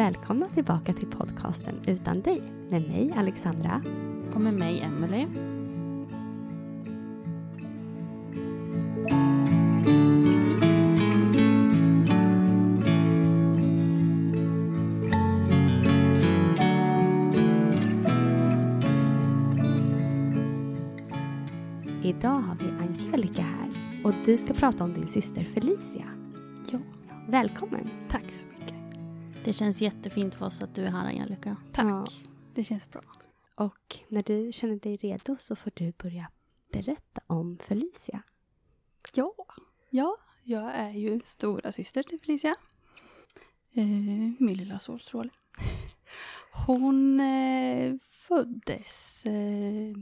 Välkomna tillbaka till podcasten Utan dig med mig Alexandra. Och med mig Emelie. Idag har vi Angelica här och du ska prata om din syster Felicia. Ja. Välkommen! Tack så mycket. Det känns jättefint för oss att du är här Angelica. Tack. Ja. Det känns bra. Och när du känner dig redo så får du börja berätta om Felicia. Ja, ja jag är ju stora syster till Felicia. Eh, min lilla solstråle. Hon eh, föddes eh,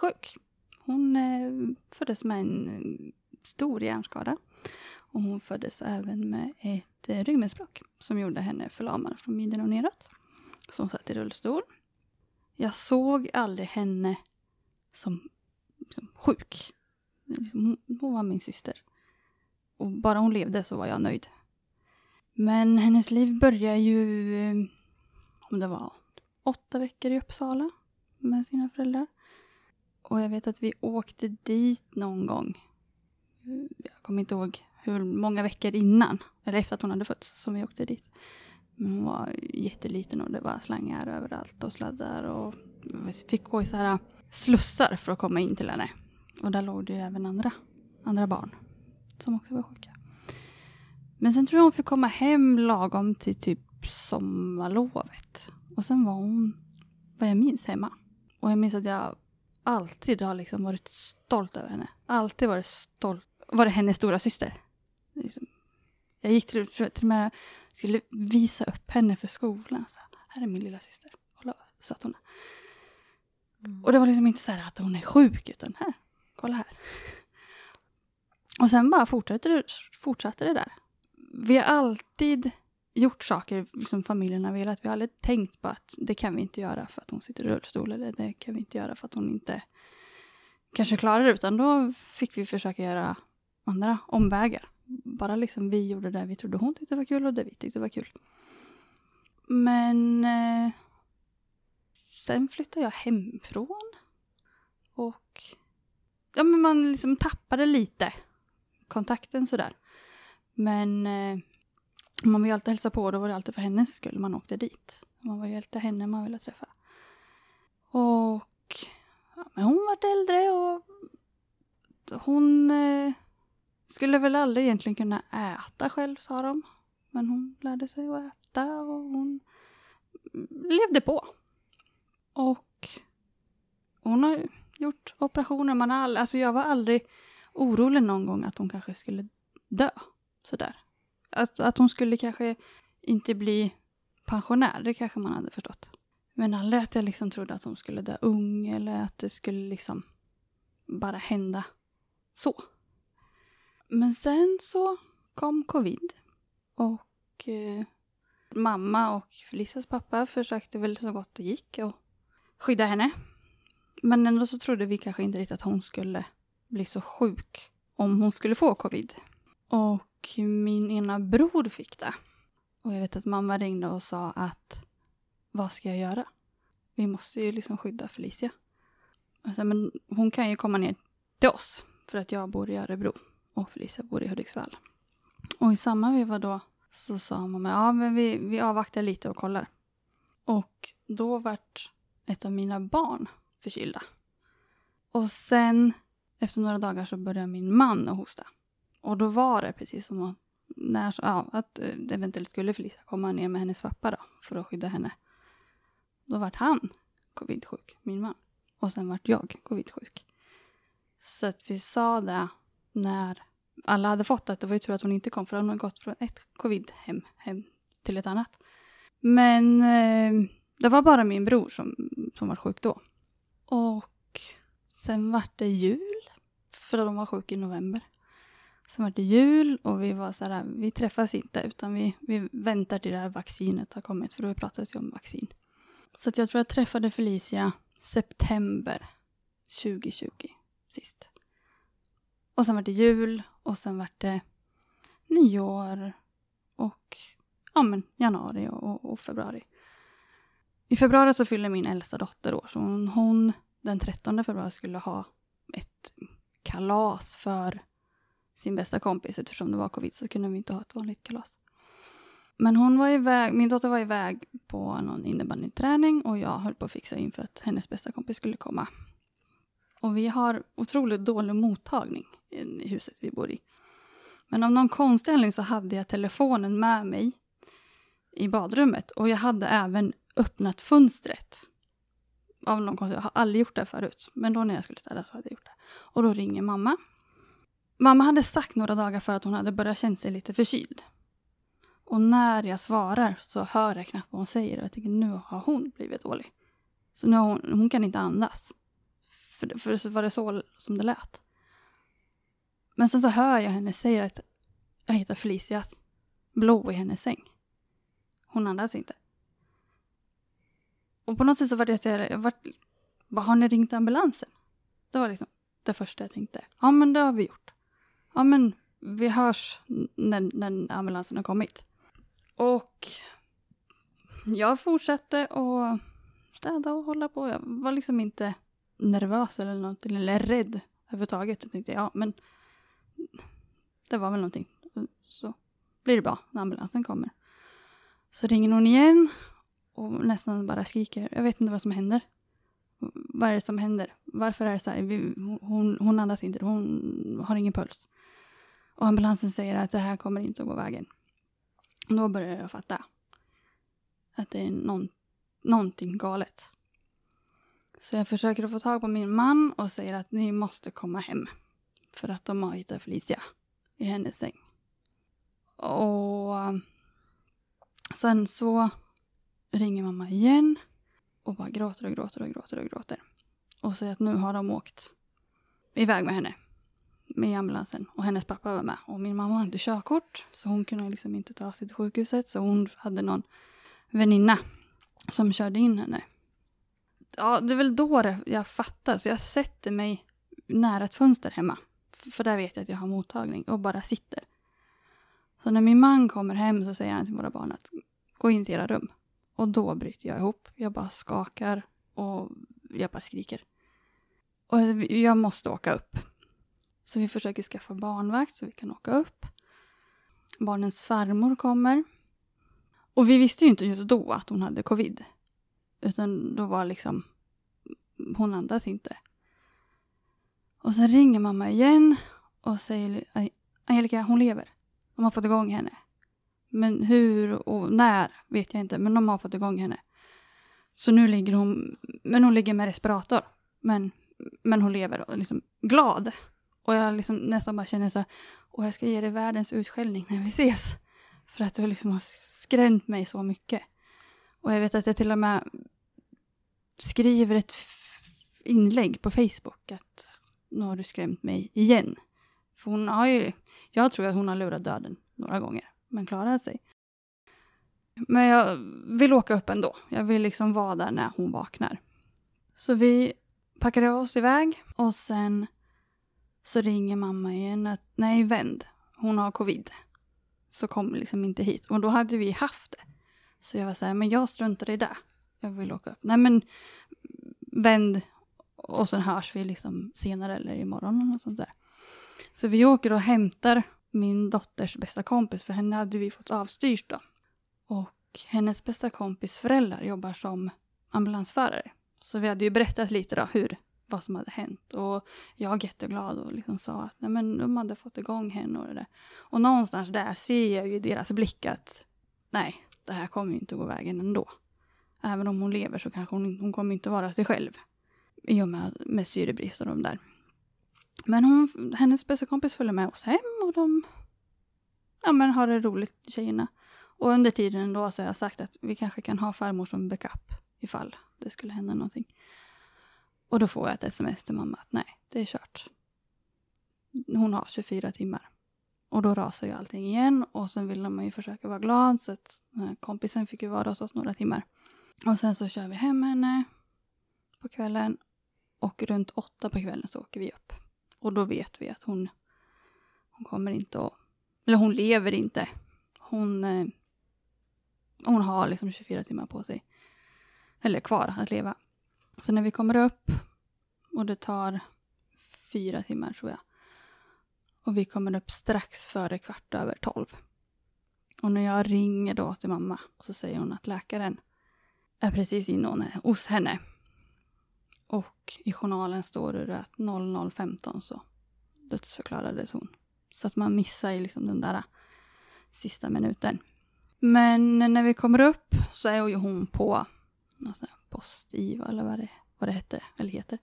sjuk. Hon eh, föddes med en eh, stor hjärnskada. Och hon föddes även med ett eh, ryggmärgsbråck som gjorde henne förlamad från midjan och neråt. Så hon satt i rullstol. Jag såg aldrig henne som, som sjuk. Liksom, hon var min syster. Och bara hon levde så var jag nöjd. Men hennes liv började ju, eh, om det var åtta veckor i Uppsala med sina föräldrar. Och jag vet att vi åkte dit någon gång. Jag kommer inte ihåg hur många veckor innan, eller efter att hon hade fötts, som vi åkte dit. Men hon var jätteliten och det var slangar överallt och sladdar och vi fick gå i så här äh, slussar för att komma in till henne. Och där låg det ju även andra, andra barn som också var sjuka. Men sen tror jag hon fick komma hem lagom till typ sommarlovet. Och sen var hon, vad jag minns, hemma. Och jag minns att jag alltid har liksom varit stolt över henne. Alltid varit stolt. Var det hennes stora syster. Liksom. Jag gick till, till och med skulle visa upp henne för skolan. Så här är min lilla syster. Kolla vad söt hon är. Mm. Och det var liksom inte så här att hon är sjuk, utan här, kolla här. Och sen bara fortsatte det, fortsatte det där. Vi har alltid gjort saker som familjen har velat. Vi har aldrig tänkt på att det kan vi inte göra för att hon sitter i rullstol eller det kan vi inte göra för att hon inte kanske klarar det. Utan då fick vi försöka göra andra omvägar. Bara liksom vi gjorde det vi trodde hon tyckte var kul och det vi tyckte var kul. Men eh, sen flyttade jag hemifrån. Och ja, men man liksom tappade lite kontakten sådär. Men eh, man vill alltid hälsa på, då var det alltid för hennes skull man åkte dit. Man var alltid henne man ville träffa. Och ja, men hon vart äldre och hon eh, skulle väl aldrig egentligen kunna äta själv, sa de. Men hon lärde sig att äta och hon levde på. Och hon har gjort operationer. Man har all, alltså jag var aldrig orolig någon gång att hon kanske skulle dö. Sådär. Att, att hon skulle kanske inte bli pensionär, det kanske man hade förstått. Men aldrig att jag liksom trodde att hon skulle dö ung eller att det skulle liksom bara hända så. Men sen så kom covid. Och eh, mamma och Felicias pappa försökte väl så gott det gick att skydda henne. Men ändå så trodde vi kanske inte riktigt att hon skulle bli så sjuk om hon skulle få covid. Och min ena bror fick det. Och jag vet att mamma ringde och sa att vad ska jag göra? Vi måste ju liksom skydda Felicia. Alltså, men hon kan ju komma ner till oss för att jag bor i Örebro och Felicia bor i Hudiksvall. Och i samma veva då så sa mamma, ja men vi, vi avvaktar lite och kollar. Och då vart ett av mina barn förkylda. Och sen efter några dagar så började min man att hosta. Och då var det precis som att, när, ja, att eh, eventuellt skulle Felicia komma ner med hennes pappa då, för att skydda henne. Då vart han covid-sjuk, min man. Och sen vart jag covid-sjuk. Så att vi sa det när alla hade fått det. Det var ju tur att hon inte kom för hon hade gått från ett covid-hem hem till ett annat. Men eh, det var bara min bror som, som var sjuk då. Och sen vart det jul. För de var sjuka i november. Sen vart det jul och vi var så här, vi träffas inte utan vi, vi väntar till det här vaccinet har kommit för då pratades ju om vaccin. Så att jag tror jag träffade Felicia september 2020 sist. Och sen var det jul och sen var det nyår och ja, men januari och, och, och februari. I februari så fyller min äldsta dotter år så hon, hon den 13 februari skulle ha ett kalas för sin bästa kompis eftersom det var covid så kunde vi inte ha ett vanligt kalas. Men hon var iväg, min dotter var iväg på någon innebandyträning och jag höll på att fixa inför att hennes bästa kompis skulle komma. Och vi har otroligt dålig mottagning i huset vi bor i. Men av någon konstig anledning så hade jag telefonen med mig i badrummet och jag hade även öppnat fönstret. Av någon konstig, jag har aldrig gjort det förut. Men då när jag skulle städa så hade jag gjort det. Och då ringer mamma. Mamma hade sagt några dagar för att hon hade börjat känna sig lite förkyld. Och när jag svarar så hör jag knappt vad hon säger och jag tänker nu har hon blivit dålig. Så nu har hon, hon kan inte andas. För, för så var det så som det lät. Men sen så hör jag henne säga att jag hittar Felicias blå i hennes säng. Hon andas inte. Och på något sätt så var det jag vart, vad har ni ringt ambulansen? Det var liksom det första jag tänkte. Ja men det har vi gjort. Ja men vi hörs när, när ambulansen har kommit. Och jag fortsatte att städa och hålla på. Jag var liksom inte nervös eller någonting, eller rädd överhuvudtaget. Jag tänkte, ja men det var väl någonting. Så blir det bra när ambulansen kommer. Så ringer hon igen och nästan bara skriker. Jag vet inte vad som händer. Vad är det som händer? Varför är det så här? Hon, hon andas inte, hon har ingen puls. Och ambulansen säger att det här kommer inte att gå vägen. Då börjar jag fatta. Att det är någon, någonting galet. Så jag försöker att få tag på min man och säger att ni måste komma hem. För att de har hittat Felicia i hennes säng. Och um, sen så ringer mamma igen och bara gråter och gråter och gråter och gråter. Och säger att nu har de åkt iväg med henne med ambulansen och hennes pappa var med. Och min mamma hade körkort så hon kunde liksom inte ta sig till sjukhuset så hon hade någon väninna som körde in henne. Ja, det är väl då jag fattar så jag sätter mig nära ett fönster hemma. För där vet jag att jag har mottagning och bara sitter. Så när min man kommer hem så säger han till våra barn att gå in till era rum. Och då bryter jag ihop. Jag bara skakar och jag bara skriker. Och jag måste åka upp. Så vi försöker skaffa barnvakt så vi kan åka upp. Barnens farmor kommer. Och vi visste ju inte just då att hon hade covid. Utan då var liksom, hon andas inte. Och sen ringer mamma igen och säger Angelica, hon lever. De har fått igång henne. Men hur och när vet jag inte, men de har fått igång henne. Så nu ligger hon, men hon ligger med respirator. Men, men hon lever och liksom glad. Och jag liksom nästan bara känner så här, och jag ska ge dig världens utskällning när vi ses. För att du liksom har skrämt mig så mycket. Och jag vet att jag till och med skriver ett inlägg på Facebook att nu har du skrämt mig igen. För hon har ju, jag tror att hon har lurat döden några gånger, men klarat sig. Men jag vill åka upp ändå. Jag vill liksom vara där när hon vaknar. Så vi packade oss iväg och sen så ringer mamma igen att nej, vänd. Hon har covid. Så kom liksom inte hit. Och då hade vi haft det. Så jag var så här, men jag struntar i det. Jag vill åka upp. Nej men vänd och sen hörs vi liksom senare eller imorgon och sånt där. Så vi åker och hämtar min dotters bästa kompis för henne hade vi fått avstyrt då. Och hennes bästa kompis föräldrar jobbar som ambulansförare. Så vi hade ju berättat lite då hur, vad som hade hänt. Och jag var jätteglad och liksom sa att nej men de hade fått igång henne och det där. Och någonstans där ser jag ju i deras blick att nej, det här kommer ju inte gå vägen ändå. Även om hon lever så kanske hon, hon kommer inte vara sig själv. I och med, med syrebrist och de där. Men hon, hennes bästa kompis följer med oss hem och de ja, men har det roligt, tjejerna. Och under tiden då så har jag sagt att vi kanske kan ha farmor som backup ifall det skulle hända någonting. Och då får jag ett sms till mamma att nej, det är kört. Hon har 24 timmar. Och då rasar ju allting igen och sen vill man ju försöka vara glad så att kompisen fick ju vara hos oss några timmar. Och sen så kör vi hem henne på kvällen och runt åtta på kvällen så åker vi upp. Och då vet vi att hon, hon kommer inte att, eller hon lever inte. Hon, eh, hon har liksom 24 timmar på sig, eller kvar att leva. Så när vi kommer upp och det tar fyra timmar tror jag. Och vi kommer upp strax före kvart över tolv. Och när jag ringer då till mamma så säger hon att läkaren är precis inne hos henne. Och i journalen står det att 00.15 så dödsförklarades hon. Så att man missar ju liksom den där sista minuten. Men när vi kommer upp så är ju hon på post-IVA eller vad det, vad det heter, eller heter.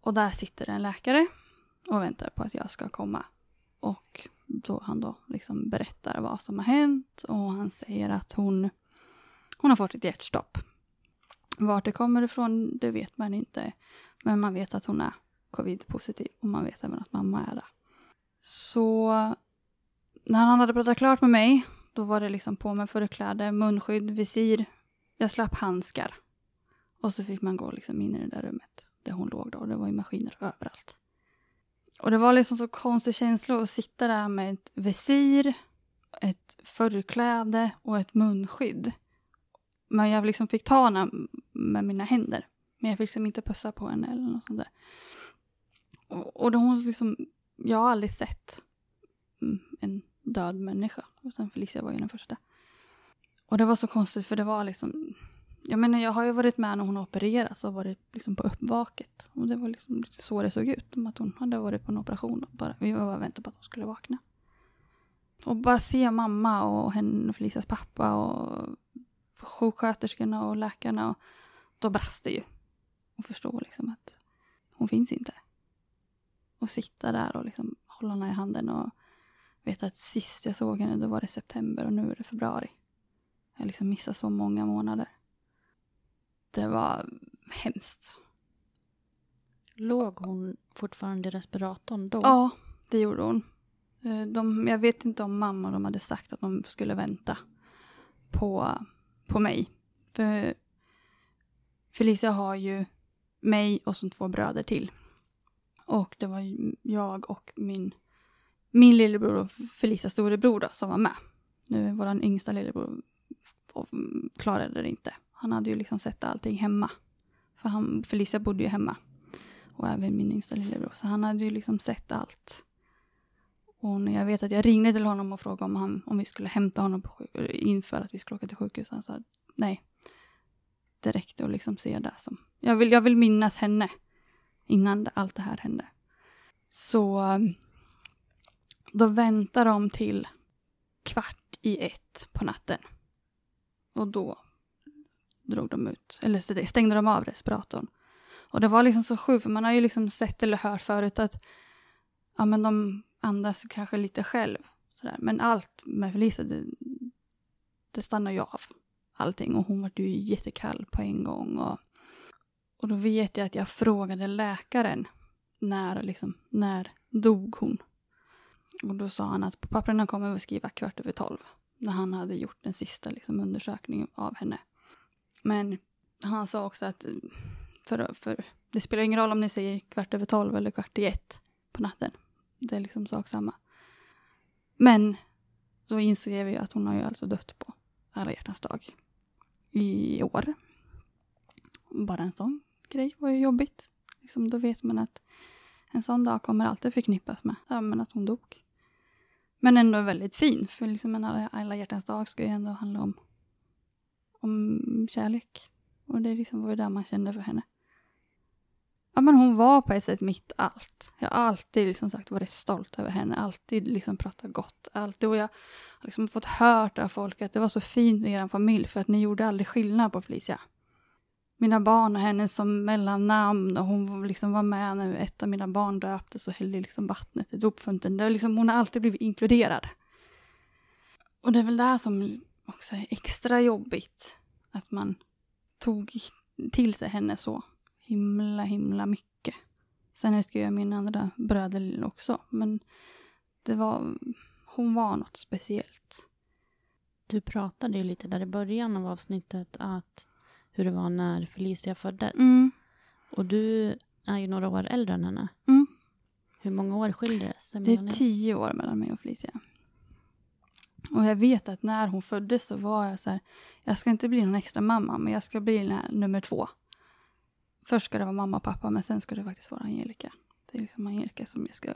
Och där sitter en läkare och väntar på att jag ska komma. Och då han då liksom berättar vad som har hänt och han säger att hon, hon har fått ett hjärtstopp. Vart det kommer ifrån, det vet man inte. Men man vet att hon är covid-positiv och man vet även att mamma är det. Så när han hade pratat klart med mig, då var det liksom på med förkläde, munskydd, visir. Jag slapp handskar. Och så fick man gå liksom in i det där rummet där hon låg då. Och det var ju maskiner överallt. Och det var liksom så konstig känsla att sitta där med ett visir, ett förkläde och ett munskydd. Men jag liksom fick ta henne med mina händer. Men jag fick liksom inte pussa på henne eller något sånt där. Och, och då hon liksom, jag har aldrig sett mm, en död människa. Och sen Felicia var ju den första. Och det var så konstigt för det var liksom, jag menar jag har ju varit med när hon har opererats och varit liksom på uppvaket. Och det var liksom lite så det såg ut. Att hon hade varit på en operation. Och bara, vi var bara väntade på att hon skulle vakna. Och bara se mamma och henne och Felicias pappa och sjuksköterskorna och läkarna. Och då brast det ju. Och förstå liksom att hon finns inte. Och sitta där och liksom hålla henne i handen och veta att sist jag såg henne då var det september och nu är det februari. Jag liksom missat så många månader. Det var hemskt. Låg hon fortfarande i respiratorn då? Ja, det gjorde hon. Eh, de, jag vet inte om mamma och de hade sagt att de skulle vänta på, på mig. För Felicia har ju mig och som två bröder till. Och det var jag och min, min lillebror och Felicias storebror då, som var med. Nu vår yngsta lillebror klarade det inte. Han hade ju liksom sett allting hemma. För han, Felicia bodde ju hemma. Och även min yngsta lillebror. Så han hade ju liksom sett allt. Och när jag vet att jag ringde till honom och frågade om, han, om vi skulle hämta honom på, inför att vi skulle åka till sjukhus. Han sa nej. Det räckte att liksom se det som. Jag vill, jag vill minnas henne. Innan det, allt det här hände. Så ehm, då väntar de till kvart i ett på natten. Och då drog de ut, eller stängde de av respiratorn. Och det var liksom så sjukt, för man har ju liksom sett eller hört förut att ja, men de andas kanske lite själv. Sådär. Men allt med Felicia, det, det stannade ju av. Allting. Och hon var ju jättekall på en gång. Och, och då vet jag att jag frågade läkaren när, liksom, när dog hon. Och då sa han att på papperna kommer vi skriva kvart över tolv. När han hade gjort den sista liksom, undersökningen av henne. Men han sa också att för, för, det spelar ingen roll om ni säger kvart över tolv eller kvart i ett på natten. Det är liksom sak samma. Men då inser vi att hon har ju alltså dött på alla hjärtans dag i år. Bara en sån grej var ju jobbigt. Liksom, då vet man att en sån dag kommer alltid förknippas med ja, men att hon dog. Men ändå väldigt fin, för liksom en alla, alla hjärtans dag ska ju ändå handla om, om kärlek. Och det liksom var ju där man kände för henne. Ja, men hon var på ett sätt mitt allt. Jag har alltid liksom sagt varit stolt över henne, alltid liksom pratat gott. Alltid, och jag har liksom fått hört av folk att det var så fint med er familj för att ni gjorde aldrig skillnad på Felicia. Mina barn och henne som mellannamn och hon liksom var med när ett av mina barn döptes och hällde liksom vattnet i dopfunten. liksom, hon har alltid blivit inkluderad. Och det är väl det som också är extra jobbigt. Att man tog till sig henne så himla, himla mycket. Sen älskar jag mina andra bröder också, men det var, hon var något speciellt. Du pratade ju lite där i början av avsnittet att hur det var när Felicia föddes. Mm. Och du är ju några år äldre än henne. Mm. Hur många år skiljer det sig Det är tio år mellan mig och Felicia. Och jag vet att när hon föddes så var jag så här, jag ska inte bli någon extra mamma, men jag ska bli här nummer två. Först ska det vara mamma och pappa, men sen ska det faktiskt vara Angelica. Det är liksom Angelica som jag ska,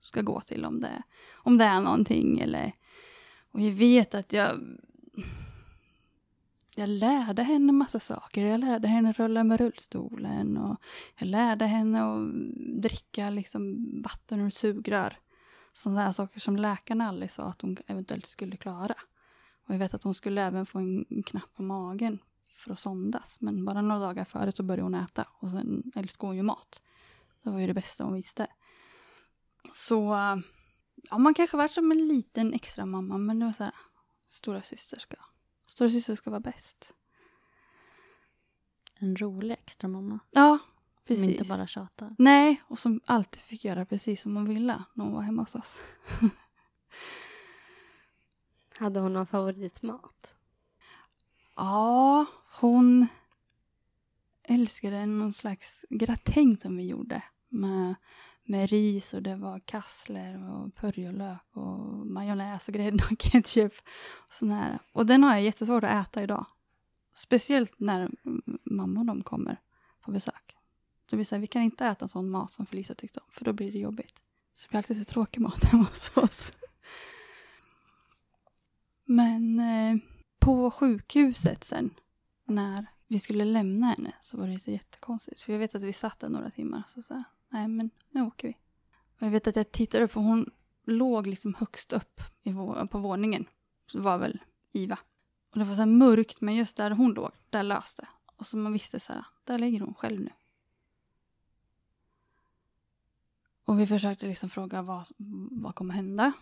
ska gå till om det, om det är någonting. Eller, och jag vet att jag jag lärde henne massa saker. Jag lärde henne rulla med rullstolen och jag lärde henne att dricka liksom vatten ur ett sugrör. Sådana här saker som läkarna aldrig sa att hon eventuellt skulle klara. Och jag vet att hon skulle även få en knapp på magen för att sondas. Men bara några dagar före så började hon äta och sen älskar hon ju mat. Det var ju det bästa hon visste. Så ja, man kanske varit som en liten extra mamma men det var så här, stora syster ska Stora syster ska vara bäst. En rolig extra mamma Ja, Som precis. inte bara tjatar. Nej, och som alltid fick göra precis som hon ville när hon var hemma hos oss. Hade hon någon favoritmat? Ja, hon älskade någon slags gratäng som vi gjorde. Med, med ris och det var kassler och purjolök och majonnäs och grädde och ketchup. Och, sån här. och den har jag jättesvårt att äta idag. Speciellt när mamma och de kommer på besök. Det vill säga, vi kan inte äta sån mat som Felicia tyckte om, för då blir det jobbigt. Så det blir alltid så tråkig mat hemma hos oss. Men eh, på sjukhuset sen, när vi skulle lämna henne, så var det så jättekonstigt. För jag vet att vi satt där några timmar, så sa jag, nej men nu åker vi. Och jag vet att jag tittade upp, för hon låg liksom högst upp i vå- på våningen. Så det var väl Iva. Och det var så här mörkt, men just där hon låg, där löste. Och så man visste så här, där ligger hon själv nu. Och vi försökte liksom fråga vad, vad kommer hända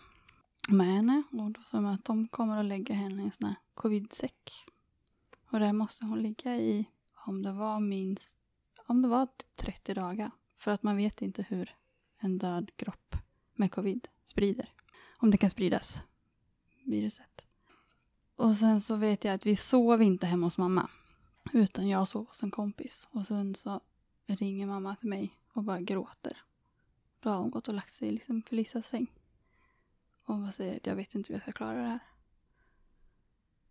Eh, med henne. Och då sa de att de kommer att lägga henne i en sån här covid-säck. Och där måste hon ligga i, om det var minst, om det var typ 30 dagar. För att man vet inte hur en död kropp med covid sprider. Om det kan spridas, viruset. Och sen så vet jag att vi sov inte hemma hos mamma. Utan jag sov hos en kompis. Och sen så ringer mamma till mig och bara gråter. Då har hon gått och lagt sig i liksom Felicias säng. Och bara säger att jag vet inte hur jag ska klara det här.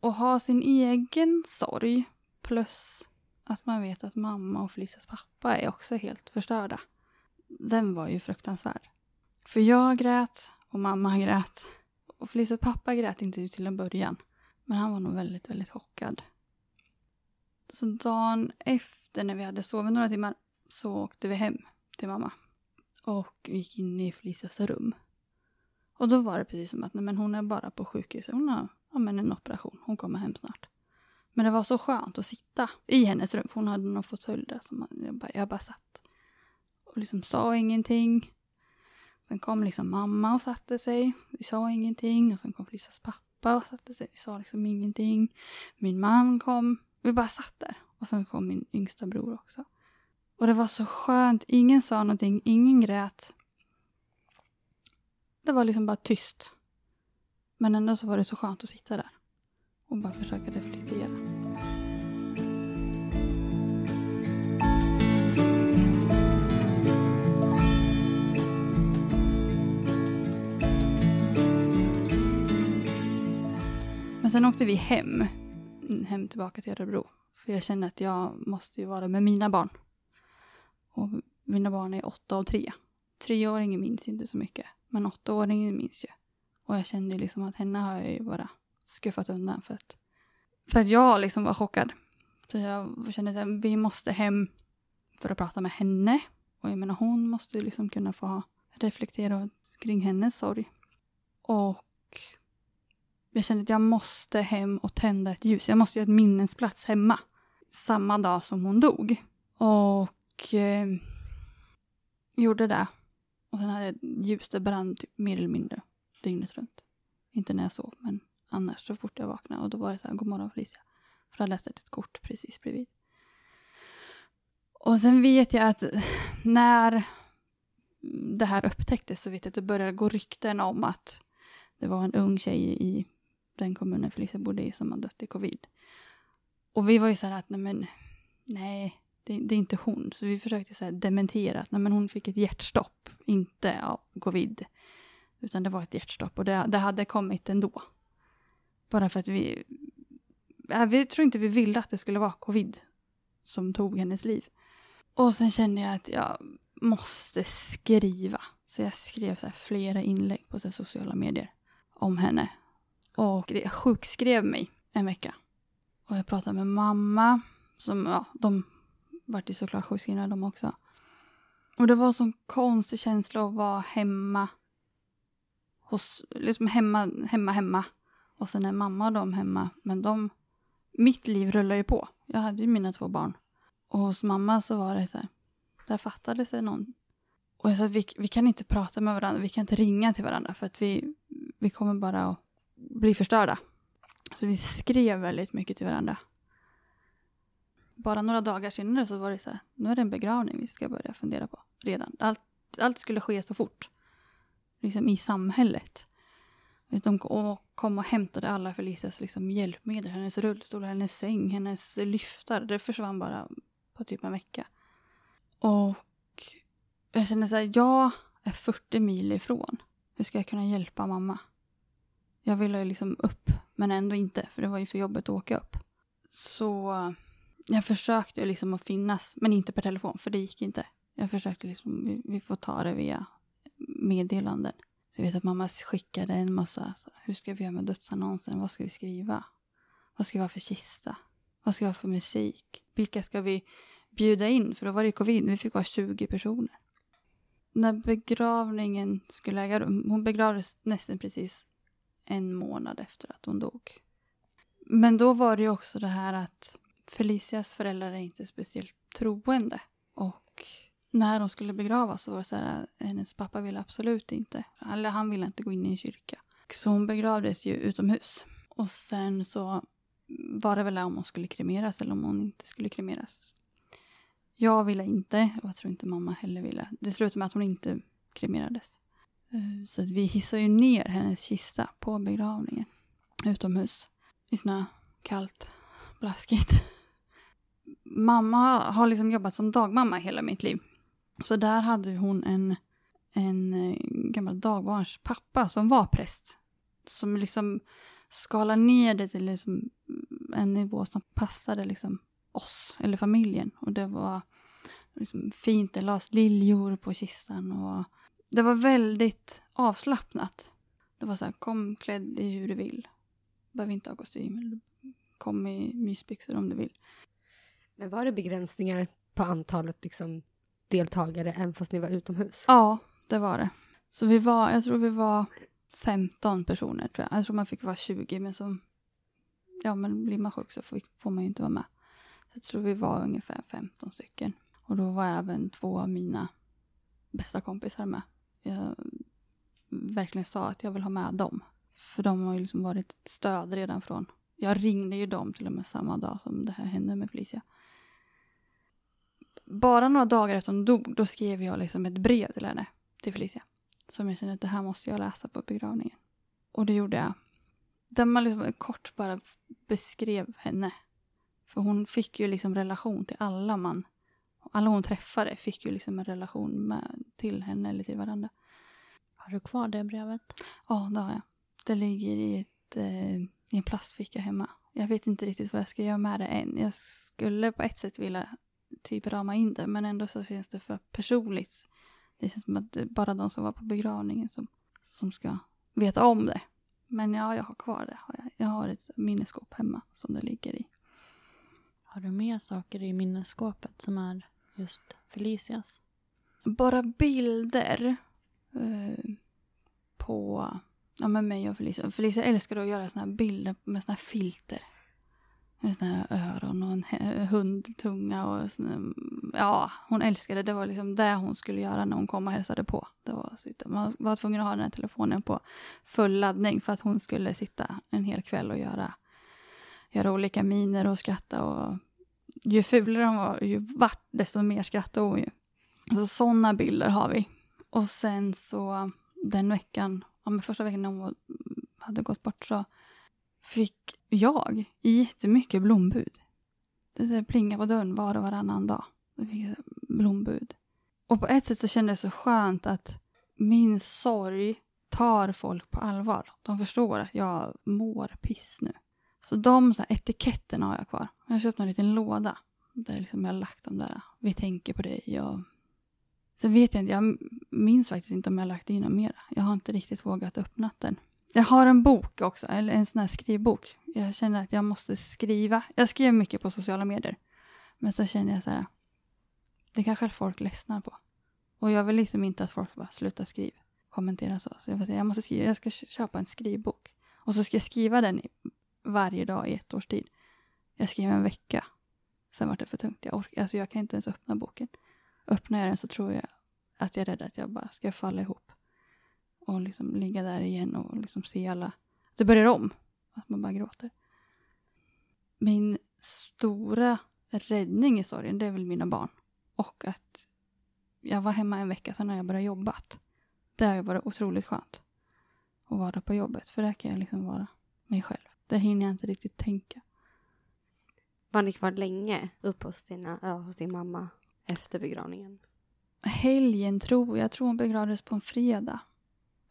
Och ha sin egen sorg plus att man vet att mamma och Felicias pappa är också helt förstörda. Den var ju fruktansvärd. För jag grät och mamma grät. Och Felicias pappa grät inte till en början. Men han var nog väldigt, väldigt chockad. Så dagen efter när vi hade sovit några timmar så åkte vi hem till mamma. Och gick in i Felicias rum. Och då var det precis som att nej, men hon är bara på sjukhus. Hon har ja, men en operation. Hon kommer hem snart. Men det var så skönt att sitta i hennes rum. För hon hade någon fåtölj där. Som man, jag, bara, jag bara satt. Och liksom sa ingenting. Sen kom liksom mamma och satte sig. Vi sa ingenting. Och sen kom Felicias pappa och satte sig. Vi sa liksom ingenting. Min man kom. Vi bara satt där. Och sen kom min yngsta bror också. Och det var så skönt. Ingen sa någonting. Ingen grät det var liksom bara tyst. Men ändå så var det så skönt att sitta där och bara försöka reflektera. Men sen åkte vi hem, hem tillbaka till Örebro. För jag kände att jag måste ju vara med mina barn. Och mina barn är åtta och tre. Treåringen minns ju inte så mycket, men åttaåringen minns ju. Och jag kände liksom att henne har jag ju bara skuffat undan för att, för att jag liksom var chockad. Så jag kände att vi måste hem för att prata med henne. Och jag menar hon måste ju liksom kunna få reflektera kring hennes sorg. Och jag kände att jag måste hem och tända ett ljus. Jag måste göra ett minnesplats hemma. Samma dag som hon dog. Och eh, gjorde det. Och sen hade jag ett ljus, det brann typ mer eller mindre dygnet runt. Inte när jag sov, men annars så fort jag vaknade. Och då var det så här, god morgon Felicia. För jag läste ett kort precis bredvid. Och sen vet jag att när det här upptäcktes så vet jag att det började gå rykten om att det var en ung tjej i den kommunen Felicia bodde i som hade dött i covid. Och vi var ju så här att, nej men, nej, det, det är inte hon. Så vi försökte så här dementera att nej men hon fick ett hjärtstopp, inte av covid. Utan det var ett hjärtstopp och det, det hade kommit ändå. Bara för att vi, Äh, vi tror inte vi ville att det skulle vara covid som tog hennes liv. Och sen kände jag att jag måste skriva. Så jag skrev så flera inlägg på så sociala medier om henne. Och jag sjukskrev mig en vecka. Och jag pratade med mamma, som, ja, de vart ju såklart sjukskrivna de också. Och det var en sån konstig känsla att vara hemma. Hos, liksom hemma, hemma, hemma. Och sen är mamma och de hemma. Men de, mitt liv rullar ju på. Jag hade ju mina två barn. Och hos mamma så var det så här, där fattade sig någon. Och jag sa vi, vi kan inte prata med varandra, vi kan inte ringa till varandra för att vi, vi kommer bara att bli förstörda. Så vi skrev väldigt mycket till varandra. Bara några dagar senare så var det så här, nu är det en begravning vi ska börja fundera på redan. Allt, allt skulle ske så fort. Liksom i samhället. De kom och hämtade alla Felicias liksom hjälpmedel, hennes rullstol, hennes säng, hennes lyftar. Det försvann bara på typ en vecka. Och jag känner så här, jag är 40 mil ifrån. Hur ska jag kunna hjälpa mamma? Jag ville ju liksom upp, men ändå inte, för det var ju för jobbet att åka upp. Så jag försökte liksom att finnas, men inte per telefon, för det gick inte. Jag försökte liksom, vi, vi får ta det via meddelanden. Så jag vet att mamma skickade en massa, så, hur ska vi göra med dödsannonsen? Vad ska vi skriva? Vad ska vi ha för kista? Vad ska vi ha för musik? Vilka ska vi bjuda in? För då var det covid, vi fick vara 20 personer. När begravningen skulle äga rum, hon begravdes nästan precis en månad efter att hon dog. Men då var det ju också det här att Felicias föräldrar är inte speciellt troende. Och när hon skulle begravas så var det så här, hennes pappa ville absolut inte, eller han ville inte gå in i en kyrka. Så hon begravdes ju utomhus. Och sen så var det väl om hon skulle kremeras eller om hon inte skulle kremeras. Jag ville inte, och jag tror inte mamma heller ville. Det slutade med att hon inte kremerades. Eh, så vi hissade ju ner hennes kista på begravningen. Utomhus. I snö. Kallt. Blaskigt. Mamma har liksom jobbat som dagmamma hela mitt liv. Så där hade hon en, en eh, gammal dagbarns pappa som var präst. Som liksom skalade ner det till liksom en nivå som passade liksom oss, eller familjen. Och det var liksom fint, det lades liljor på kistan och det var väldigt avslappnat. Det var så här, kom klädd i hur du vill. Du Behöver inte ha kostym. Kom i mysbyxor om du vill. Men var det begränsningar på antalet liksom, deltagare även fast ni var utomhus? Ja, det var det. Så vi var, jag tror vi var 15 personer tror jag. Jag tror man fick vara 20 men som, ja men blir man sjuk så får, får man ju inte vara med. Så jag tror vi var ungefär 15 stycken. Och då var även två av mina bästa kompisar med jag verkligen sa att jag vill ha med dem. För de har ju liksom varit ett stöd redan från... Jag ringde ju dem till och med samma dag som det här hände med Felicia. Bara några dagar efter hon dog, då skrev jag liksom ett brev till henne, till Felicia. som jag kände att det här måste jag läsa på begravningen. Och det gjorde jag. Där man liksom kort bara beskrev henne. För hon fick ju liksom relation till alla man, alla hon träffade fick ju liksom en relation med, till henne eller till varandra. Har du kvar det brevet? Ja, det har jag. Det ligger i, ett, eh, i en plastficka hemma. Jag vet inte riktigt vad jag ska göra med det än. Jag skulle på ett sätt vilja typ rama in det, men ändå så känns det för personligt. Det känns som att det är bara de som var på begravningen som, som ska veta om det. Men ja, jag har kvar det. Har jag. jag har ett minneskåp hemma som det ligger i. Har du mer saker i minnesskåpet som är just Felicias? Bara bilder eh, på ja, med mig och Felicia. Felicia älskar att göra såna här bilder med såna här filter. Med såna här öron och en hundtunga och såna, mm, ja, hon älskade det. Det var liksom det hon skulle göra när hon kom och hälsade på. Det var sitta, man var tvungen att ha den här telefonen på full laddning för att hon skulle sitta en hel kväll och göra, göra olika miner och skratta och ju fulare hon var, ju vart, desto mer skrattade hon ju. Så sådana bilder har vi. Och sen så den veckan, ja men första veckan när hon hade gått bort så fick jag jättemycket blombud. Det så på dörren var och varannan dag. Jag fick blombud. Och på ett sätt så kändes det så skönt att min sorg tar folk på allvar. De förstår att jag mår piss nu. Så de så här, etiketterna har jag kvar. Jag har köpt en liten låda där liksom jag har lagt dem där. Vi tänker på dig och Sen vet jag inte, jag minns faktiskt inte om jag har lagt in något mer. Jag har inte riktigt vågat öppna den. Jag har en bok också, eller en sån här skrivbok. Jag känner att jag måste skriva. Jag skrev mycket på sociala medier. Men så känner jag så här, det kanske folk ledsnar på. Och jag vill liksom inte att folk bara slutar skriva, kommentera så. Så jag, vill säga, jag måste skriva, jag ska köpa en skrivbok. Och så ska jag skriva den varje dag i ett års tid. Jag skrev en vecka. Sen var det för tungt. Jag, orkar, alltså jag kan inte ens öppna boken. Öppnar jag den så tror jag att jag är rädd att jag bara ska falla ihop. Och liksom ligga där igen och liksom se alla. Att det börjar om. Att man bara gråter. Min stora räddning i sorgen, det är väl mina barn. Och att jag var hemma en vecka sedan när jag började jobbat. Det har varit otroligt skönt. Att vara på jobbet. För där kan jag liksom vara mig själv. Där hinner jag inte riktigt tänka. Var ni kvar länge uppe hos, dina, hos din mamma efter begravningen? helgen tror jag. Jag tror hon begravdes på en fredag.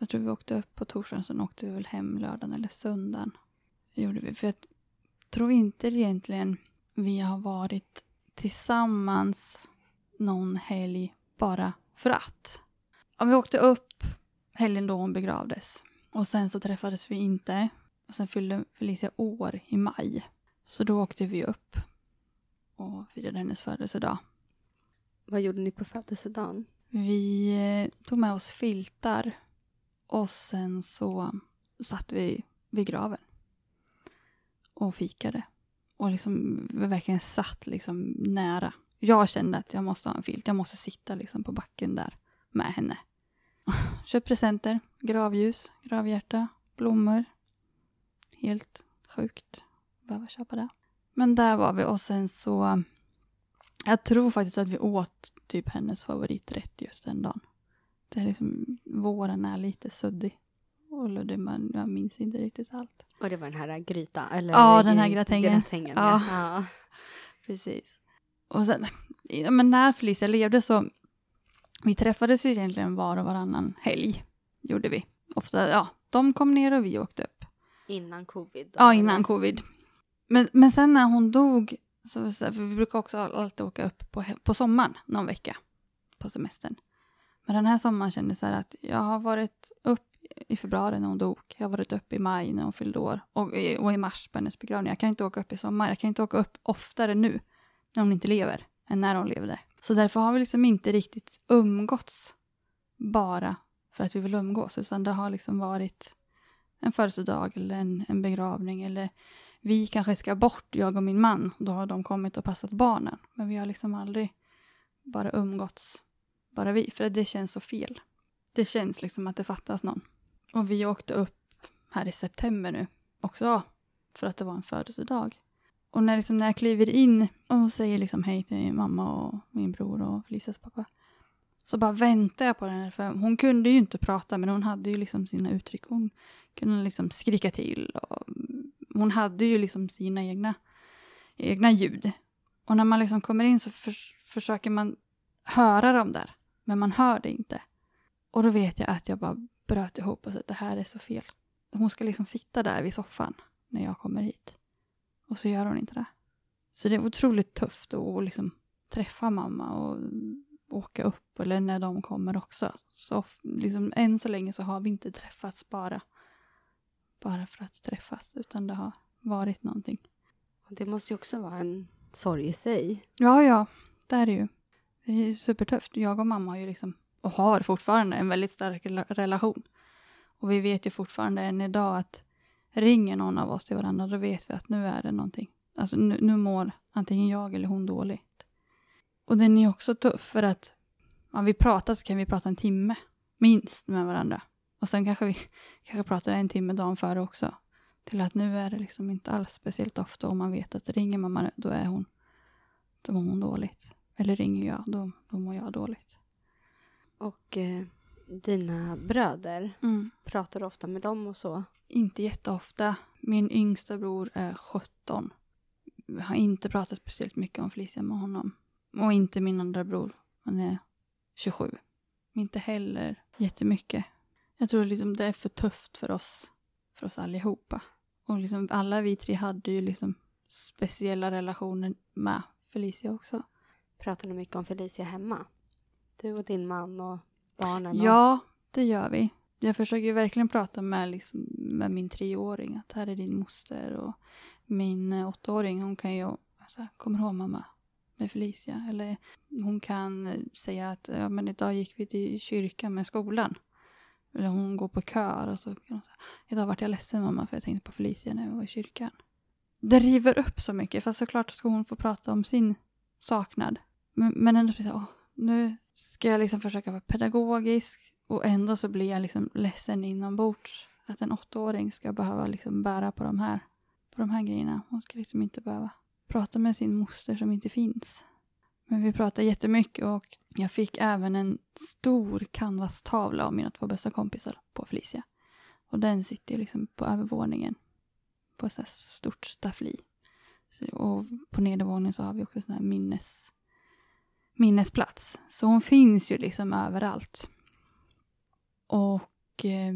Jag tror vi åkte upp på torsdagen, sen åkte vi väl hem lördagen eller söndagen. Det gjorde vi. För jag tror inte egentligen vi har varit tillsammans någon helg bara för att. Ja, vi åkte upp helgen då hon begravdes. Och sen så träffades vi inte. Och sen fyllde Felicia år i maj. Så då åkte vi upp och firade hennes födelsedag. Vad gjorde ni på födelsedagen? Vi eh, tog med oss filtar och sen så satt vi vid graven och fikade. Och liksom, vi verkligen satt liksom nära. Jag kände att jag måste ha en filt. Jag måste sitta liksom på backen där med henne. Köpt presenter, gravljus, gravhjärta, blommor. Helt sjukt att behöva köpa det. Men där var vi och sen så jag tror faktiskt att vi åt typ hennes favoriträtt just den dagen. Det är liksom, våren är lite suddig. Och luddig, men jag minns inte riktigt allt. Och det var den här grytan? Eller Ja, den här gratängen. gratängen Ja. ja. ja. Precis. Och sen, ja, men när Felicia levde så, vi träffades ju egentligen var och varannan helg. Gjorde vi. Ofta, ja, de kom ner och vi åkte upp. Innan covid? då, Ja, innan eller? covid. Men, men sen när hon dog, så, det för vi brukar också alltid åka upp på, på sommaren någon vecka på semestern. Men den här sommaren kände jag så att jag har varit upp i februari när hon dog. Jag har varit upp i maj när hon fyllde år. Och, i- och i mars på hennes begravning. Jag kan inte åka upp i sommar. Jag kan inte åka upp oftare nu när hon inte lever än när hon levde. Så därför har vi liksom inte riktigt umgåtts bara för att vi vill umgås. Utan det har liksom varit en födelsedag eller en, en begravning eller vi kanske ska bort, jag och min man. Då har de kommit och passat barnen. Men vi har liksom aldrig bara umgåtts, bara vi. För det känns så fel. Det känns liksom att det fattas någon. Och vi åkte upp här i september nu också för att det var en födelsedag. Och när, liksom, när jag kliver in och säger liksom hej till mamma och min bror och Felicias pappa. Så bara väntar jag på henne, för hon kunde ju inte prata, men hon hade ju liksom sina uttryck. Hon kunde liksom skrika till och hon hade ju liksom sina egna, egna ljud. Och när man liksom kommer in så för, försöker man höra dem där, men man hör det inte. Och då vet jag att jag bara bröt ihop och sa att det här är så fel. Hon ska liksom sitta där vid soffan när jag kommer hit. Och så gör hon inte det. Så det är otroligt tufft att liksom träffa mamma och åka upp, eller när de kommer också. Så liksom, än så länge så har vi inte träffats bara, bara för att träffas, utan det har varit någonting. Det måste ju också vara en sorg i sig. Ja, ja, det är det ju. Det är supertufft. Jag och mamma har ju liksom, och har fortfarande en väldigt stark relation. Och vi vet ju fortfarande än idag att ringer någon av oss till varandra, då vet vi att nu är det någonting. Alltså nu, nu mår antingen jag eller hon dåligt. Och den är också tuff för att om vi pratar så kan vi prata en timme minst med varandra. Och sen kanske vi kanske pratar en timme dagen före också. Till att nu är det liksom inte alls speciellt ofta och man vet att ringer mamma då är hon, då mår hon dåligt. Eller ringer jag, då, då mår jag dåligt. Och eh, dina bröder, Mm. pratar du ofta med dem och så? Inte jätteofta. Min yngsta bror är 17. Jag har inte pratat speciellt mycket om Felicia med honom. Och inte min andra bror. Han är 27. Inte heller jättemycket. Jag tror liksom det är för tufft för oss, för oss allihopa. Och liksom alla vi tre hade ju liksom speciella relationer med Felicia också. Pratar ni mycket om Felicia hemma? Du och din man och barnen? Och... Ja, det gör vi. Jag försöker ju verkligen prata med, liksom, med min treåring. Att här är din moster. Och min eh, åttaåring, hon kan ju alltså, kommer du ihåg mamma? Med Felicia. Eller hon kan eh, säga att ja, men idag gick vi till kyrkan med skolan. Eller hon går på kör och så kan hon säga idag vart jag ledsen mamma för jag tänkte på Felicia när vi var i kyrkan. Det river upp så mycket. Fast såklart ska hon få prata om sin saknad. Men, men ändå, åh, nu ska jag liksom försöka vara pedagogisk och ändå så blir jag liksom ledsen inombords. Att en åttaåring ska behöva liksom bära på de här, på de här grejerna. Hon ska liksom inte behöva prata med sin moster som inte finns. Men vi pratar jättemycket och jag fick även en stor canvastavla av mina två bästa kompisar på Felicia. Och den sitter liksom på övervåningen. På ett stort staffli. Så, och på nedervåningen så har vi också sån här minnes, minnesplats. Så hon finns ju liksom överallt. Och eh,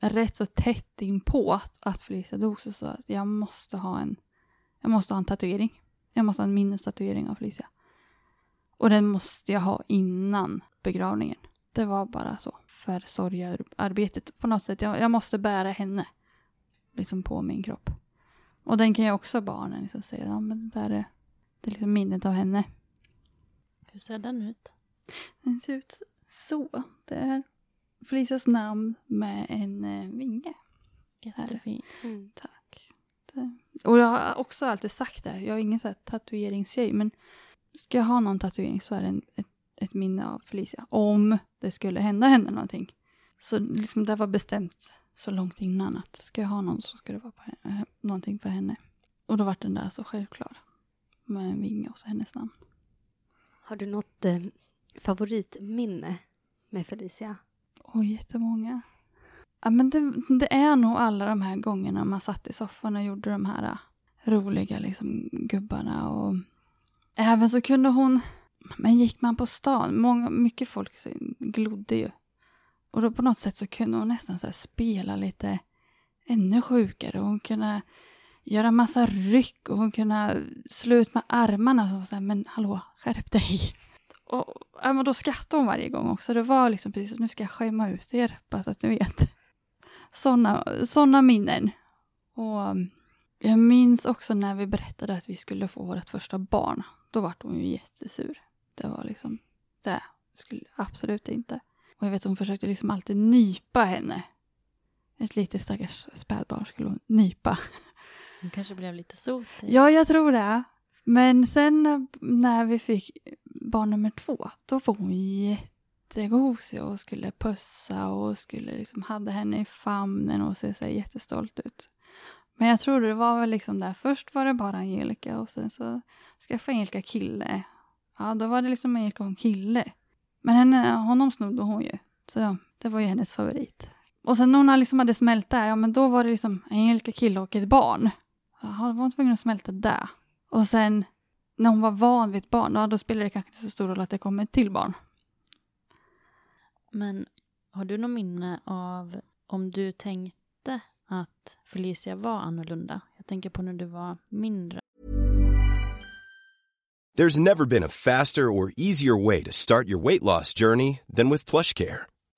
rätt så tätt inpå att, att Felicia dog så sa jag att jag måste ha en jag måste ha en tatuering. Jag måste ha en minnestatuering av Felicia. Och den måste jag ha innan begravningen. Det var bara så. För sorgearbetet. på något sätt. Jag, jag måste bära henne. Liksom på min kropp. Och den kan jag också barnen liksom säga. Ja men det där är, det är liksom minnet av henne. Hur ser den ut? Den ser ut så. Det är Felicias namn med en eh, vinge. Jättefin. Mm. Tack. Det. Och jag har också alltid sagt det. Jag är ingen så här tatueringstjej. Men ska jag ha någon tatuering så är det en, ett, ett minne av Felicia. Om det skulle hända henne någonting. Så liksom det var bestämt så långt innan att ska jag ha någon så ska det vara på henne, någonting för henne. Och då var den där så självklar. Med en vinge och så hennes namn. Har du något eh, favoritminne med Felicia? Oj, jättemånga. Ja, men det, det är nog alla de här gångerna man satt i soffan och gjorde de här eh, roliga liksom, gubbarna. Och även så kunde hon... Men gick man på stan, många, mycket folk glodde ju. Och då på något sätt så kunde hon nästan så här spela lite ännu sjukare. Hon kunde göra massa ryck och hon kunde slå ut med armarna. Så här, men hallå, skärp dig. Och, ja, men då skrattade hon varje gång också. Det var liksom precis nu ska jag skämma ut er, bara så att ni vet. Sådana såna minnen. Och jag minns också när vi berättade att vi skulle få vårt första barn. Då var hon ju jättesur. Det var liksom, det skulle absolut inte. Och jag vet att hon försökte liksom alltid nypa henne. Ett litet stackars spädbarn skulle hon nypa. Hon kanske blev lite sotig. Ja, jag tror det. Men sen när vi fick barn nummer två, då var hon jättegosig och skulle pussa och skulle liksom hade henne i famnen och se så jättestolt ut. Men jag tror det var väl liksom där, först var det bara Angelica och sen så skaffade Angelica kille. Ja, då var det liksom Angelica och en kille. Men henne, honom snodde hon ju. Så ja, det var ju hennes favorit. Och sen när hon liksom hade smält där, ja men då var det liksom Angelica kille och ett barn. Jaha, då var hon tvungen att smälta där. Och sen när hon var van vid ett barn, ja, då spelade det kanske inte så stor roll att det kom ett till barn. Men har du något minne av om du tänkte att Felicia var annorlunda? Jag tänker på när du var mindre. There's never been a faster or easier way to start your weight loss journey than with PlushCare.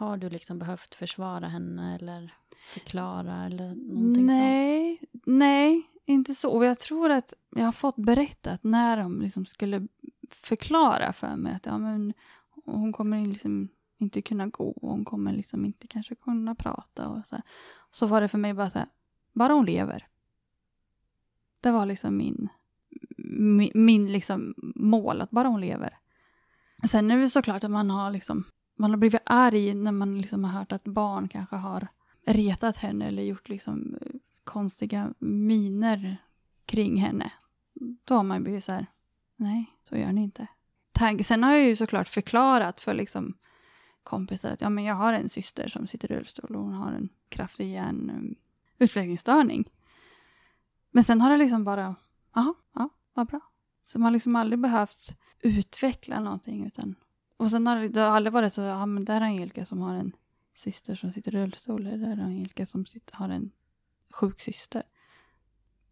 Har du liksom behövt försvara henne eller förklara eller någonting sånt? Nej, inte så. Och jag tror att jag har fått berättat när de liksom skulle förklara för mig att ja, men, hon kommer liksom inte kunna gå och hon kommer liksom inte kanske kunna prata. Och så, här. så var det för mig bara så här, bara hon lever. Det var liksom min, min, min liksom mål, att bara hon lever. Sen är det såklart att man har liksom man har blivit arg när man liksom har hört att barn kanske har retat henne eller gjort liksom eh, konstiga miner kring henne. Då har man blivit så här, nej, så gör ni inte. Sen har jag ju såklart förklarat för liksom kompisar att ja, men jag har en syster som sitter i rullstol och hon har en kraftig hjärnutvecklingsstörning. Eh, men sen har det liksom bara, jaha, ja, vad bra. Så man har liksom aldrig behövt utveckla någonting utan och sen har det, aldrig varit så, ja men där är Angelica som har en syster som sitter i rullstol, eller där är Angelica som sitter, har en sjuk syster.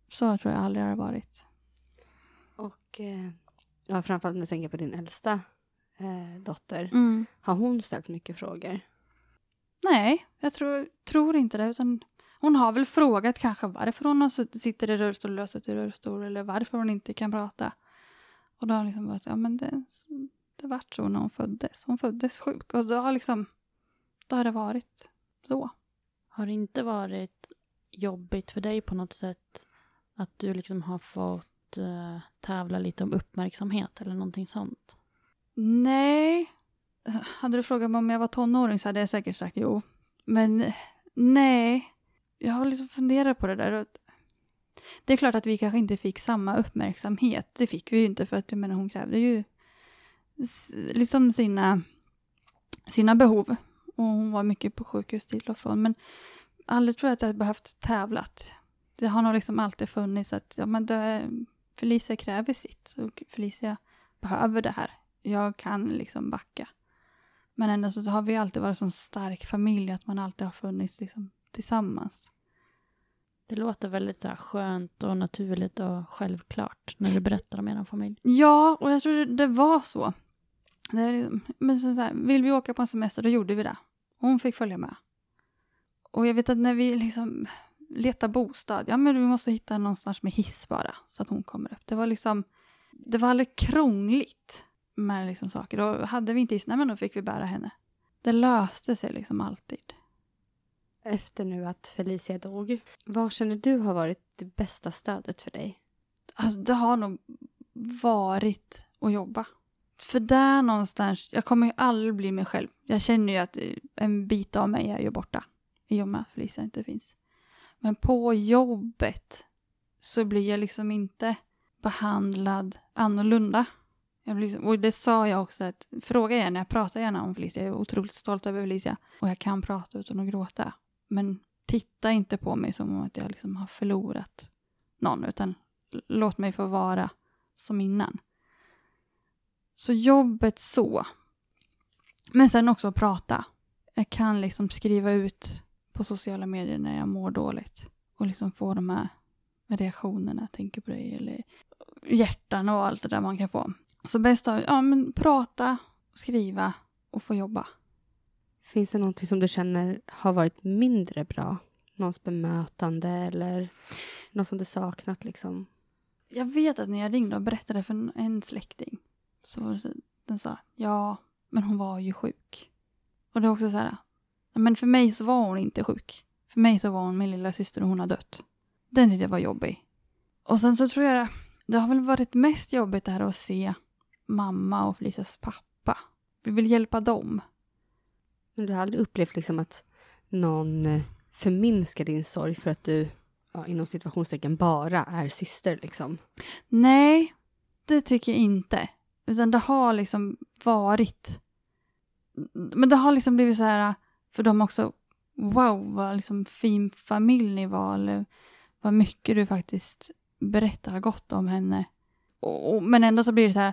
Så tror jag aldrig har varit. Och eh, ja, framförallt när jag tänker på din äldsta eh, dotter. Mm. Har hon ställt mycket frågor? Nej, jag tror, tror inte det. Utan hon har väl frågat kanske varför hon sitter i rullstol har suttit i rullstol eller varför hon inte kan prata. Och då har hon liksom varit ja men det, det vart så när hon föddes. Hon föddes sjuk och då har liksom, då har det varit så. Har det inte varit jobbigt för dig på något sätt att du liksom har fått eh, tävla lite om uppmärksamhet eller någonting sånt? Nej. Hade du frågat mig om jag var tonåring så hade jag säkert sagt jo. Men nej. Jag har liksom funderat på det där. Det är klart att vi kanske inte fick samma uppmärksamhet. Det fick vi ju inte för att jag menar, hon krävde ju liksom sina, sina behov. Och hon var mycket på sjukhus till och från. Men aldrig tror jag att jag behövt tävlat. Det har nog liksom alltid funnits att ja, men det, Felicia kräver sitt. Och Felicia behöver det här. Jag kan liksom backa. Men ändå så har vi alltid varit en sån stark familj att man alltid har funnits liksom tillsammans. Det låter väldigt så här skönt och naturligt och självklart när du berättar om er familj. Ja, och jag tror det var så. Liksom, men så så här, vill vi åka på en semester, då gjorde vi det. Hon fick följa med. Och jag vet att när vi liksom letar bostad, ja men vi måste hitta någonstans med hiss bara, så att hon kommer upp. Det var liksom, det var aldrig krångligt med liksom saker. Då hade vi inte hiss, nej men då fick vi bära henne. Det löste sig liksom alltid. Efter nu att Felicia dog, vad känner du har varit det bästa stödet för dig? Alltså det har nog varit att jobba. För där någonstans, jag kommer ju aldrig bli mig själv. Jag känner ju att en bit av mig är ju borta. I och med att Felicia inte finns. Men på jobbet så blir jag liksom inte behandlad annorlunda. Jag blir, liksom, och det sa jag också att, fråga gärna, jag pratar gärna om Felicia. Jag är otroligt stolt över Felicia. Och jag kan prata utan att gråta. Men titta inte på mig som om att jag liksom har förlorat någon. Utan låt mig få vara som innan. Så jobbet så. Men sen också prata. Jag kan liksom skriva ut på sociala medier när jag mår dåligt. Och liksom få de här reaktionerna, tänker på dig eller hjärtan och allt det där man kan få. Så bäst av, ja men prata, skriva och få jobba. Finns det någonting som du känner har varit mindre bra? Någons bemötande eller något som du saknat liksom? Jag vet att när jag ringde och berättade för en släkting så var det den sa ja, men hon var ju sjuk. Och det är också så här, men för mig så var hon inte sjuk. För mig så var hon min lilla syster och hon har dött. Den tyckte jag var jobbig. Och sen så tror jag det har väl varit mest jobbigt det här att se mamma och Felicias pappa. Vi vill hjälpa dem. Men du har aldrig upplevt liksom att någon eh, förminskar din sorg för att du, ja, inom situationstecken, bara är syster liksom? Nej, det tycker jag inte. Utan det har liksom varit... Men det har liksom blivit så här för dem också. Wow, vad liksom fin familj ni var. Eller vad mycket du faktiskt berättar gott om henne. Och, och, men ändå så blir det så här.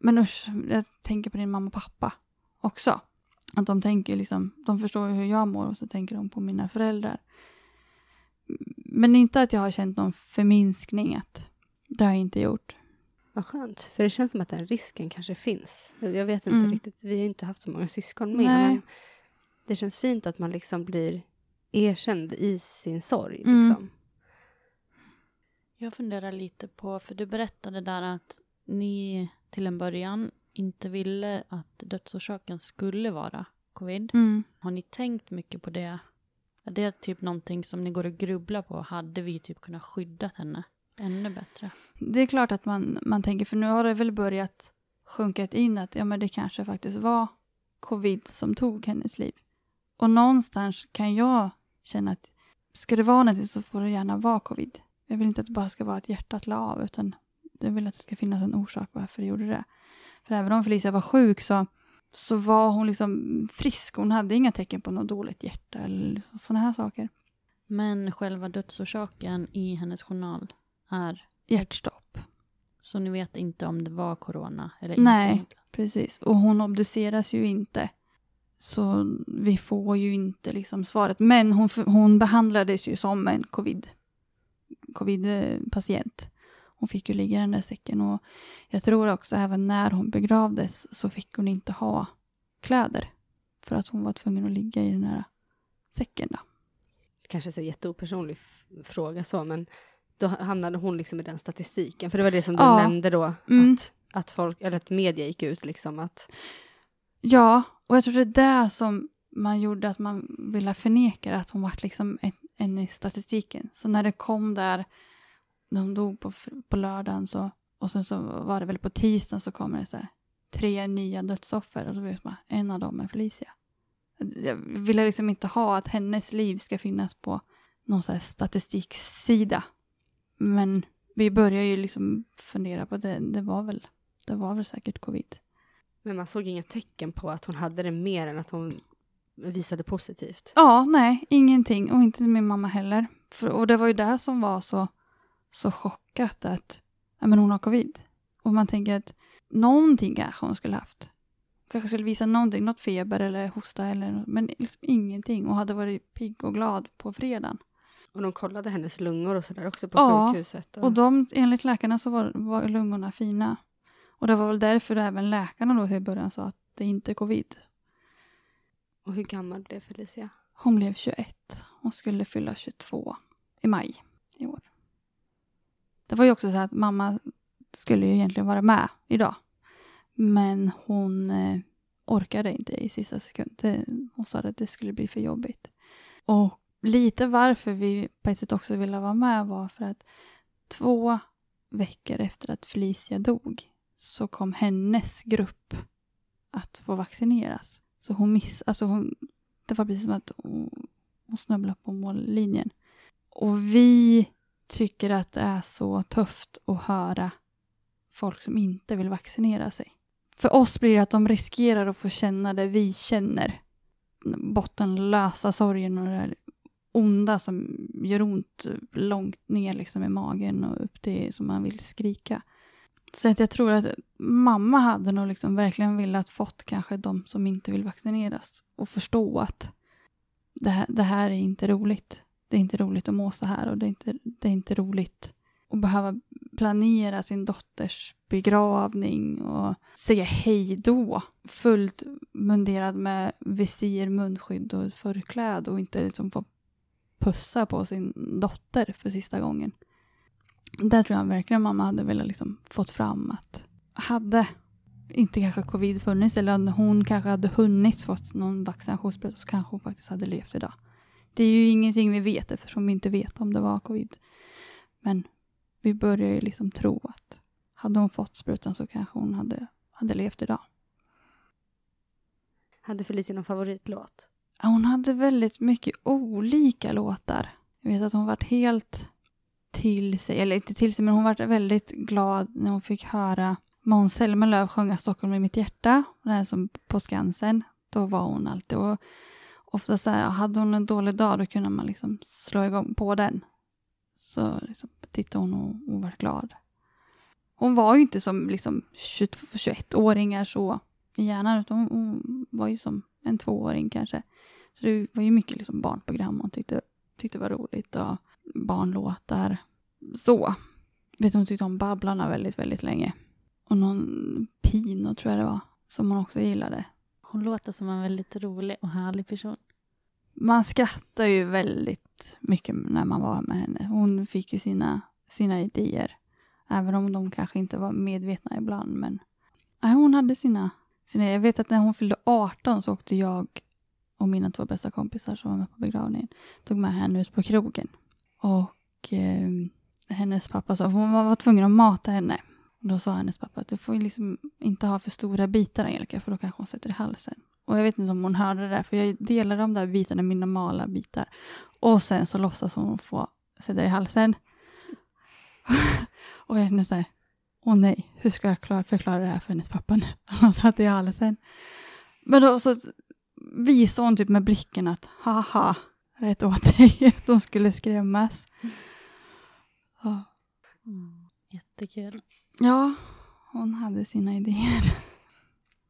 Men usch, jag tänker på din mamma och pappa också. Att de tänker liksom, de förstår ju hur jag mår och så tänker de på mina föräldrar. Men inte att jag har känt någon förminskning. Att det har jag inte gjort. Vad skönt, för det känns som att den risken kanske finns. Jag vet inte Mm. riktigt, vi har inte haft så många syskon med, Nej. men det känns fint att man liksom blir erkänd i sin sorg. Mm. Liksom. Jag funderar lite på, för du berättade där att ni till en början inte ville att dödsorsaken skulle vara covid. Mm. Har ni tänkt mycket på det? Är det typ någonting som ni går och grubblar på? Hade vi typ kunnat skydda henne ännu bättre? Det är klart att man, man tänker, för nu har det väl börjat sjunka in att ja, men det kanske faktiskt var covid som tog hennes liv. Och någonstans kan jag känna att ska det vara någonting så får det gärna vara covid. Jag vill inte att det bara ska vara att hjärtat la av, utan jag vill att det ska finnas en orsak varför det gjorde det. För även om Felicia var sjuk så, så var hon liksom frisk. Hon hade inga tecken på något dåligt hjärta eller sådana här saker. Men själva dödsorsaken i hennes journal är, Hjärtstopp. så ni vet inte om det var corona eller Nej. inte? egentligen? Precis, och hon obduceras ju inte. Så vi får ju inte liksom svaret. Men hon, hon behandlades ju som en covid, covid-patient. Hon fick ju ligga i den där säcken och jag tror också även när hon begravdes så fick hon inte ha kläder. För att hon var tvungen att ligga i den här säcken då. Kanske så jätteopersonlig fråga så, men då hamnade hon liksom i den statistiken. För det var det som du Ja. nämnde då, Mm. att, att folk, eller att media gick ut liksom att Ja, och jag tror det är det som man gjorde att man ville förneka att hon var liksom en, en i statistiken. Så när det kom där, när hon dog på, på lördagen så, och sen så var det väl på tisdagen så kommer det så här, tre nya dödsoffer och då vet man, en av dem är Felicia. Jag ville liksom inte ha att hennes liv ska finnas på någon så här statistiksida. Men vi börjar ju liksom fundera på det, det var väl, det var väl säkert covid. Men man såg inga tecken på att hon hade det mer än att hon visade positivt. Ja, nej, ingenting. Och inte min mamma heller. För, och det var ju det som var så, så chockat att ja, men hon har covid. Och man tänker att någonting kanske hon skulle haft. Kanske skulle visa någonting, något feber eller hosta eller något, men liksom ingenting. Och hade varit pigg och glad på fredagen. Och de kollade hennes lungor och sådär också på Ja, sjukhuset. Och de, enligt läkarna så var, var lungorna fina. Och det var väl därför även läkarna då till början sa att det inte är covid. och hur gammal blev Felicia? Hon blev 21 och skulle fylla 22 i maj i år. Det var ju också så att mamma skulle ju egentligen vara med idag. Men hon eh, orkade inte i sista sekund. Hon sa att det skulle bli för jobbigt. Och lite varför vi på ett sätt också ville vara med var för att två veckor efter att Felicia dog så kom hennes grupp att få vaccineras. Så hon miss, alltså hon, det var precis som att hon, hon snubblade på mållinjen. Och vi tycker att det är så tufft att höra folk som inte vill vaccinera sig. För oss blir det att de riskerar att få känna det vi känner. Bottenlösa sorgen och det där onda som gör ont långt ner liksom i magen och upp till som man vill skrika. Så att jag tror att mamma hade nog liksom verkligen velat fått kanske de som inte vill vaccineras och förstå att det här, det här är inte roligt. Det är inte roligt att må så här och det är inte, det är inte roligt att behöva planera sin dotters begravning och säga hej då. Fullt munderad med visir, munskydd och förkläde och inte liksom få pussa på sin dotter för sista gången. Där tror jag verkligen mamma hade velat liksom fått fram att hade inte kanske covid funnits eller hon kanske hade hunnit fått någon vaccinationsspruta så kanske hon faktiskt hade levt idag. Det är ju ingenting vi vet eftersom vi inte vet om det var covid. Men vi börjar ju liksom tro att hade hon fått sprutan så kanske hon hade, hade levt idag. Hade Felicia någon favoritlåt? Hon hade väldigt mycket olika låtar. Jag vet att hon varit helt till sig, eller inte till sig, men hon var väldigt glad när hon fick höra Måns Zelmerlöw sjunga Stockholm i mitt hjärta, den här som på Skansen. Då var hon alltid, och ofta så här, hade hon en dålig dag då kunde man liksom slå igång på den. Så liksom, tittade hon och, och var glad. Hon var ju inte som liksom 21-åringar så i hjärnan, utan hon, hon, var ju som en tvååring kanske. Så det var ju mycket liksom barnprogram hon tyckte, tyckte var roligt och barnlåtar. Så. Vet hon tyckte om Babblarna väldigt, väldigt länge. Och någon Pino tror jag det var, som hon också gillade. Hon låter som en väldigt rolig och härlig person. Man skrattar ju väldigt mycket när man var med henne. Hon fick ju sina, sina idéer. Även om de kanske inte var medvetna ibland. Men hon hade sina, sina... Jag vet att när hon fyllde 18 så åkte jag och mina två bästa kompisar som var med på begravningen tog med henne ut på krogen. Och eh, hennes pappa sa, hon var tvungen att mata henne. Och då sa hennes pappa att du får liksom inte ha för stora bitar Angelica för då kanske hon sätter i halsen. Och jag vet inte om hon hörde det där för jag delar de där bitarna med normala bitar. Och sen så låtsas hon få sätta i halsen. och jag känner så här, åh nej, hur ska jag förklara det här för hennes pappa nu? Han satt i halsen. Men då så visade hon typ med blicken att haha, rätt åt dig, att de skulle skrämmas. Ja. Mm, jättekul. Ja, hon hade sina idéer.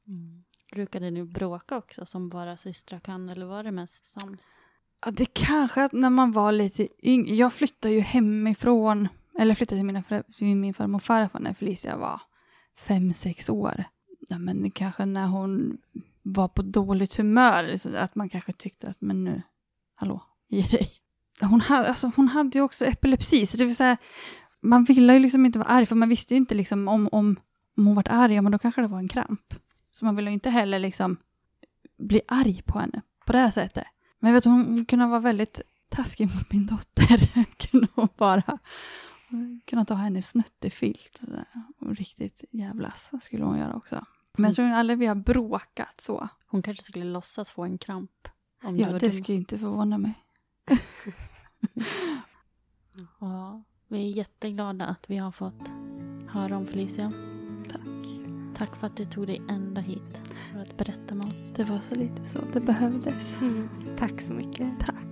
Mm. Brukade ni bråka också som bara systrar kan eller var det mest sams? Ja, det kanske att när man var lite yngre. Jag flyttade ju hemifrån, eller flyttade till, mina till min farmor och farfar när Felicia var fem, sex år. Ja, men kanske när hon var på dåligt humör, att man kanske tyckte att men nu, hallå, ge dig. Hon hade, alltså, hon hade ju också epilepsi, så det vill säga, man ville ju liksom inte vara arg, för man visste ju inte liksom om, om, om hon var arg, ja, men då kanske det var en kramp. Så man ville inte heller liksom bli arg på henne på det här sättet. Men jag vet hon, hon kunde vara väldigt taskig mot min dotter. kunde hon bara kunna ta henne snuttefilt och, och riktigt jävlas skulle hon göra också. Men jag tror aldrig vi har bråkat så. Hon kanske skulle låtsas få en kramp. Om ja, det, det skulle inte förvåna mig. ja, vi är jätteglada att vi har fått höra om Felicia. Tack. Tack för att du tog dig ända hit för att berätta med oss. Det var så lite så. Det behövdes. Mm. Tack så mycket. Tack.